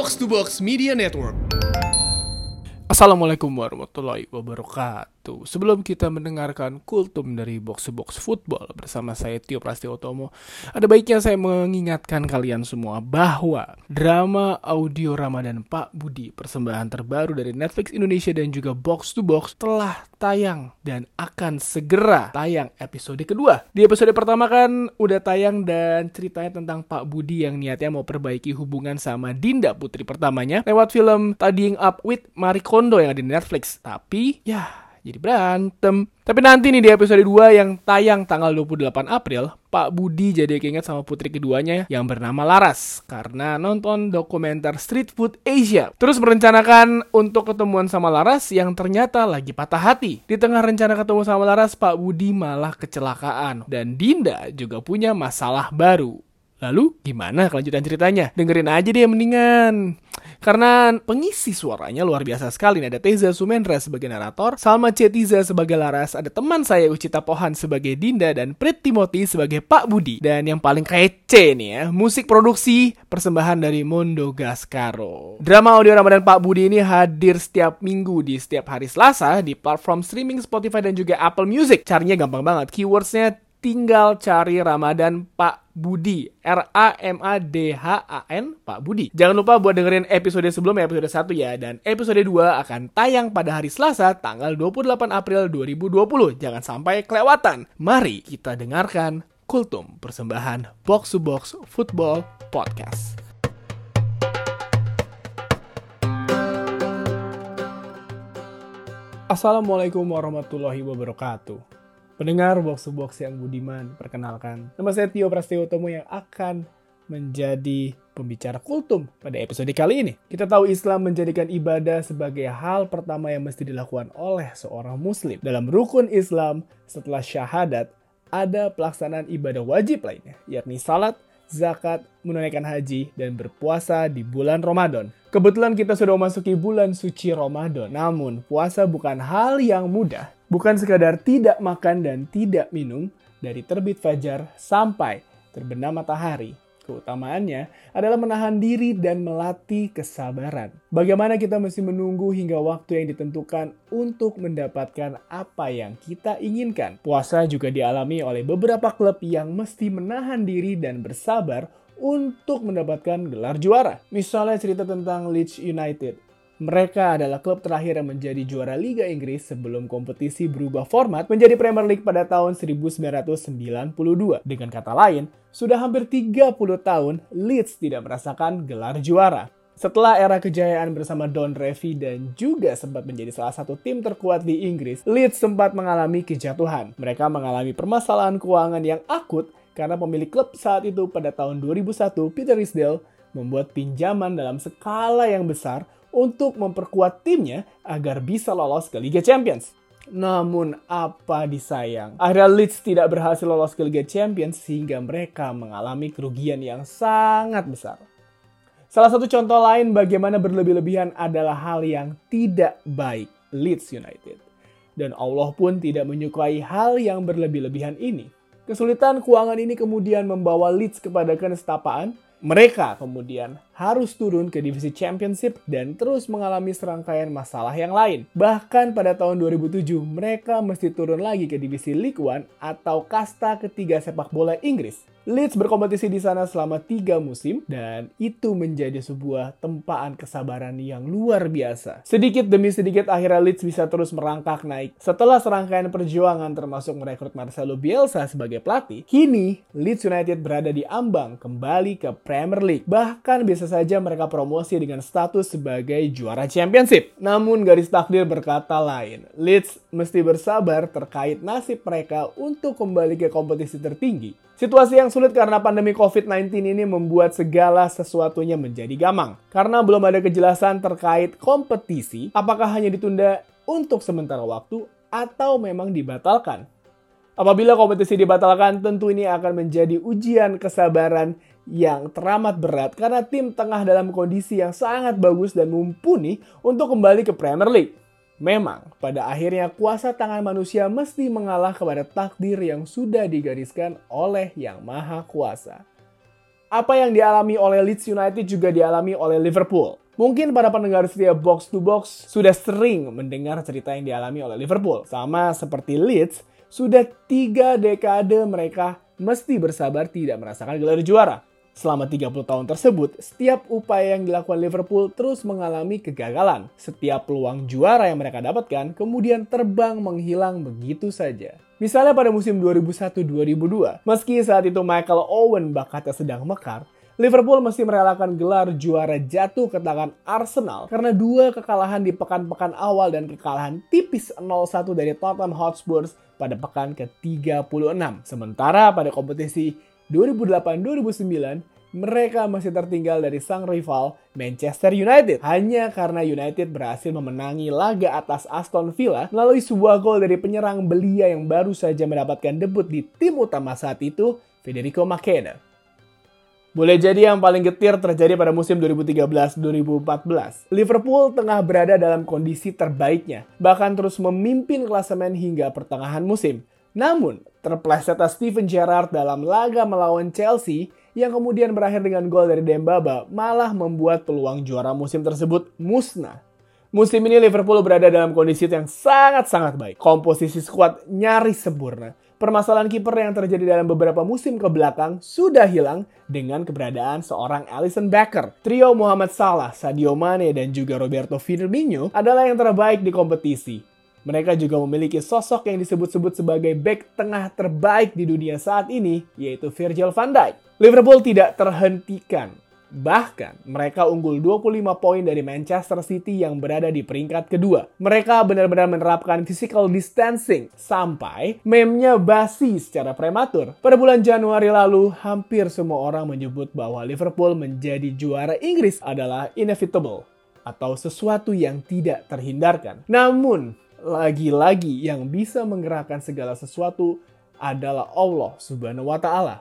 Box to Box Media Network. Assalamualaikum warahmatullahi wabarakatuh. Sebelum kita mendengarkan kultum dari Box to Box Football bersama saya Tio Prastiwotomo, ada baiknya saya mengingatkan kalian semua bahwa drama audio Ramadan Pak Budi persembahan terbaru dari Netflix Indonesia dan juga Box to Box telah tayang dan akan segera tayang episode kedua. Di episode pertama kan udah tayang dan ceritanya tentang Pak Budi yang niatnya mau perbaiki hubungan sama Dinda putri pertamanya lewat film Tidying Up with Marie Kondo yang ada di Netflix. Tapi ya jadi berantem. Tapi nanti nih di episode 2 yang tayang tanggal 28 April, Pak Budi jadi keinget sama putri keduanya yang bernama Laras karena nonton dokumenter Street Food Asia. Terus merencanakan untuk ketemuan sama Laras yang ternyata lagi patah hati. Di tengah rencana ketemu sama Laras, Pak Budi malah kecelakaan dan Dinda juga punya masalah baru. Lalu gimana kelanjutan ceritanya? Dengerin aja deh mendingan. Karena pengisi suaranya luar biasa sekali. Ada Teza Sumendra sebagai narator, Salma Cetiza sebagai Laras, ada teman saya Ucita Pohan sebagai Dinda, dan Prit Timothy sebagai Pak Budi. Dan yang paling kece nih ya, musik produksi persembahan dari Mondo Gascaro. Drama audio Ramadan Pak Budi ini hadir setiap minggu di setiap hari Selasa di platform streaming Spotify dan juga Apple Music. Carinya gampang banget. Keywordsnya tinggal cari Ramadan Pak Budi. R A M A D H A N Pak Budi. Jangan lupa buat dengerin episode sebelumnya episode 1 ya dan episode 2 akan tayang pada hari Selasa tanggal 28 April 2020. Jangan sampai kelewatan. Mari kita dengarkan Kultum persembahan Box to Box Football Podcast. Assalamualaikum warahmatullahi wabarakatuh. Pendengar Box to Box yang budiman, perkenalkan. Nama saya Tio Prastiwotomo yang akan menjadi pembicara kultum pada episode kali ini. Kita tahu Islam menjadikan ibadah sebagai hal pertama yang mesti dilakukan oleh seorang muslim. Dalam rukun Islam, setelah syahadat, ada pelaksanaan ibadah wajib lainnya, yakni salat, zakat, menunaikan haji, dan berpuasa di bulan Ramadan. Kebetulan kita sudah memasuki bulan suci Ramadan, namun puasa bukan hal yang mudah Bukan sekadar tidak makan dan tidak minum dari terbit fajar sampai terbenam matahari. Keutamaannya adalah menahan diri dan melatih kesabaran. Bagaimana kita mesti menunggu hingga waktu yang ditentukan untuk mendapatkan apa yang kita inginkan. Puasa juga dialami oleh beberapa klub yang mesti menahan diri dan bersabar untuk mendapatkan gelar juara. Misalnya cerita tentang Leeds United mereka adalah klub terakhir yang menjadi juara Liga Inggris sebelum kompetisi berubah format menjadi Premier League pada tahun 1992. Dengan kata lain, sudah hampir 30 tahun Leeds tidak merasakan gelar juara. Setelah era kejayaan bersama Don Revy dan juga sempat menjadi salah satu tim terkuat di Inggris, Leeds sempat mengalami kejatuhan. Mereka mengalami permasalahan keuangan yang akut karena pemilik klub saat itu pada tahun 2001, Peter Risdale, membuat pinjaman dalam skala yang besar untuk memperkuat timnya agar bisa lolos ke Liga Champions. Namun apa disayang, akhirnya Leeds tidak berhasil lolos ke Liga Champions sehingga mereka mengalami kerugian yang sangat besar. Salah satu contoh lain bagaimana berlebih-lebihan adalah hal yang tidak baik Leeds United. Dan Allah pun tidak menyukai hal yang berlebih-lebihan ini. Kesulitan keuangan ini kemudian membawa Leeds kepada kenestapaan. Mereka kemudian harus turun ke divisi championship dan terus mengalami serangkaian masalah yang lain. Bahkan pada tahun 2007, mereka mesti turun lagi ke divisi League One atau kasta ketiga sepak bola Inggris. Leeds berkompetisi di sana selama tiga musim dan itu menjadi sebuah tempaan kesabaran yang luar biasa. Sedikit demi sedikit akhirnya Leeds bisa terus merangkak naik. Setelah serangkaian perjuangan termasuk merekrut Marcelo Bielsa sebagai pelatih, kini Leeds United berada di ambang kembali ke Premier League. Bahkan bisa saja mereka promosi dengan status sebagai juara championship. Namun garis takdir berkata lain. Leeds mesti bersabar terkait nasib mereka untuk kembali ke kompetisi tertinggi. Situasi yang sulit karena pandemi COVID-19 ini membuat segala sesuatunya menjadi gamang. Karena belum ada kejelasan terkait kompetisi, apakah hanya ditunda untuk sementara waktu atau memang dibatalkan. Apabila kompetisi dibatalkan, tentu ini akan menjadi ujian kesabaran yang teramat berat karena tim tengah dalam kondisi yang sangat bagus dan mumpuni untuk kembali ke Premier League. Memang, pada akhirnya kuasa tangan manusia mesti mengalah kepada takdir yang sudah digariskan oleh Yang Maha Kuasa. Apa yang dialami oleh Leeds United juga dialami oleh Liverpool. Mungkin para pendengar setia box to box sudah sering mendengar cerita yang dialami oleh Liverpool. Sama seperti Leeds, sudah tiga dekade mereka mesti bersabar tidak merasakan gelar juara. Selama 30 tahun tersebut, setiap upaya yang dilakukan Liverpool terus mengalami kegagalan. Setiap peluang juara yang mereka dapatkan kemudian terbang menghilang begitu saja. Misalnya pada musim 2001-2002, meski saat itu Michael Owen bakatnya sedang mekar, Liverpool mesti merelakan gelar juara jatuh ke tangan Arsenal karena dua kekalahan di pekan-pekan awal dan kekalahan tipis 0-1 dari Tottenham Hotspur pada pekan ke-36. Sementara pada kompetisi 2008-2009, mereka masih tertinggal dari sang rival Manchester United. Hanya karena United berhasil memenangi laga atas Aston Villa melalui sebuah gol dari penyerang belia yang baru saja mendapatkan debut di tim utama saat itu, Federico Makeda. Boleh jadi yang paling getir terjadi pada musim 2013-2014. Liverpool tengah berada dalam kondisi terbaiknya, bahkan terus memimpin klasemen hingga pertengahan musim. Namun, terplesetnya Steven Gerrard dalam laga melawan Chelsea yang kemudian berakhir dengan gol dari Dembaba malah membuat peluang juara musim tersebut musnah. Musim ini Liverpool berada dalam kondisi yang sangat-sangat baik. Komposisi skuad nyaris sempurna. Permasalahan kiper yang terjadi dalam beberapa musim ke belakang sudah hilang dengan keberadaan seorang Alisson Becker. Trio Muhammad Salah, Sadio Mane, dan juga Roberto Firmino adalah yang terbaik di kompetisi. Mereka juga memiliki sosok yang disebut-sebut sebagai back tengah terbaik di dunia saat ini, yaitu Virgil van Dijk. Liverpool tidak terhentikan. Bahkan, mereka unggul 25 poin dari Manchester City yang berada di peringkat kedua. Mereka benar-benar menerapkan physical distancing sampai memnya basi secara prematur. Pada bulan Januari lalu, hampir semua orang menyebut bahwa Liverpool menjadi juara Inggris adalah inevitable atau sesuatu yang tidak terhindarkan. Namun, lagi-lagi yang bisa menggerakkan segala sesuatu adalah Allah Subhanahu wa taala.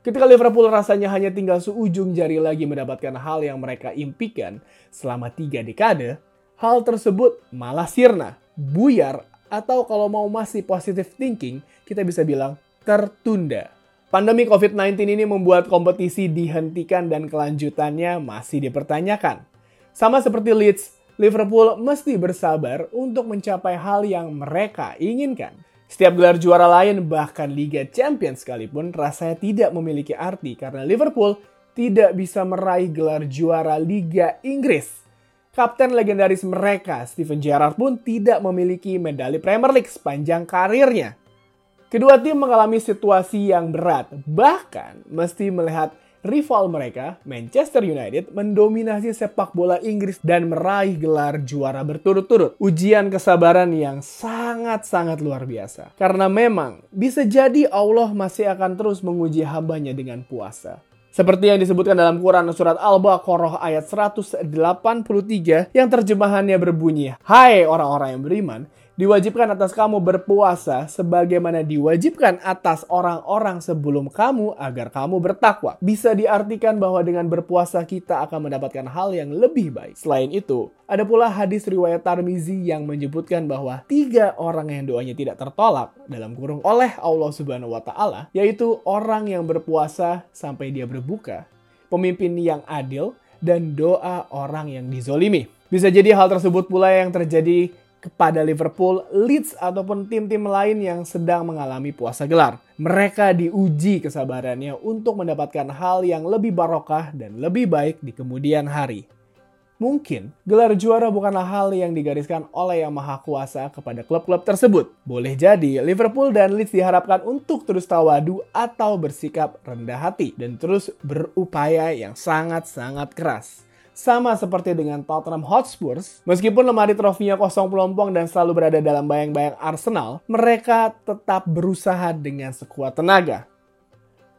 Ketika Liverpool rasanya hanya tinggal seujung jari lagi mendapatkan hal yang mereka impikan selama tiga dekade, hal tersebut malah sirna, buyar, atau kalau mau masih positive thinking, kita bisa bilang tertunda. Pandemi COVID-19 ini membuat kompetisi dihentikan dan kelanjutannya masih dipertanyakan. Sama seperti Leeds, Liverpool mesti bersabar untuk mencapai hal yang mereka inginkan. Setiap gelar juara lain, bahkan Liga Champions sekalipun, rasanya tidak memiliki arti karena Liverpool tidak bisa meraih gelar juara Liga Inggris. Kapten legendaris mereka, Steven Gerrard pun tidak memiliki medali Premier League sepanjang karirnya. Kedua tim mengalami situasi yang berat, bahkan mesti melihat rival mereka, Manchester United, mendominasi sepak bola Inggris dan meraih gelar juara berturut-turut. Ujian kesabaran yang sangat-sangat luar biasa. Karena memang bisa jadi Allah masih akan terus menguji hambanya dengan puasa. Seperti yang disebutkan dalam Quran surat Al-Baqarah ayat 183 yang terjemahannya berbunyi, Hai orang-orang yang beriman, diwajibkan atas kamu berpuasa sebagaimana diwajibkan atas orang-orang sebelum kamu agar kamu bertakwa. Bisa diartikan bahwa dengan berpuasa kita akan mendapatkan hal yang lebih baik. Selain itu, ada pula hadis riwayat Tarmizi yang menyebutkan bahwa tiga orang yang doanya tidak tertolak dalam kurung oleh Allah Subhanahu wa taala, yaitu orang yang berpuasa sampai dia berbuka, pemimpin yang adil, dan doa orang yang dizolimi. Bisa jadi hal tersebut pula yang terjadi kepada Liverpool, Leeds ataupun tim-tim lain yang sedang mengalami puasa gelar. Mereka diuji kesabarannya untuk mendapatkan hal yang lebih barokah dan lebih baik di kemudian hari. Mungkin gelar juara bukanlah hal yang digariskan oleh Yang Maha Kuasa kepada klub-klub tersebut. Boleh jadi Liverpool dan Leeds diharapkan untuk terus tawadu atau bersikap rendah hati dan terus berupaya yang sangat-sangat keras. Sama seperti dengan Tottenham Hotspur, meskipun lemari trofinya kosong pelompong dan selalu berada dalam bayang-bayang Arsenal, mereka tetap berusaha dengan sekuat tenaga.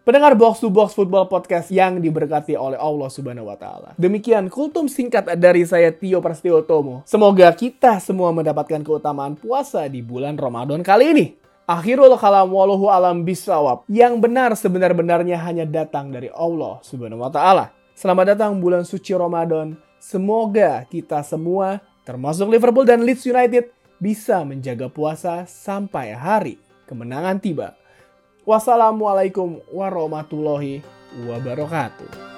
Pendengar Box to Box Football Podcast yang diberkati oleh Allah Subhanahu wa taala. Demikian kultum singkat dari saya Tio Prasetyo Semoga kita semua mendapatkan keutamaan puasa di bulan Ramadan kali ini. Akhirul kalam waluhu alam bisawab. Yang benar sebenar-benarnya hanya datang dari Allah Subhanahu wa taala. Selamat datang bulan suci Ramadan. Semoga kita semua, termasuk Liverpool dan Leeds United, bisa menjaga puasa sampai hari kemenangan tiba. Wassalamualaikum warahmatullahi wabarakatuh.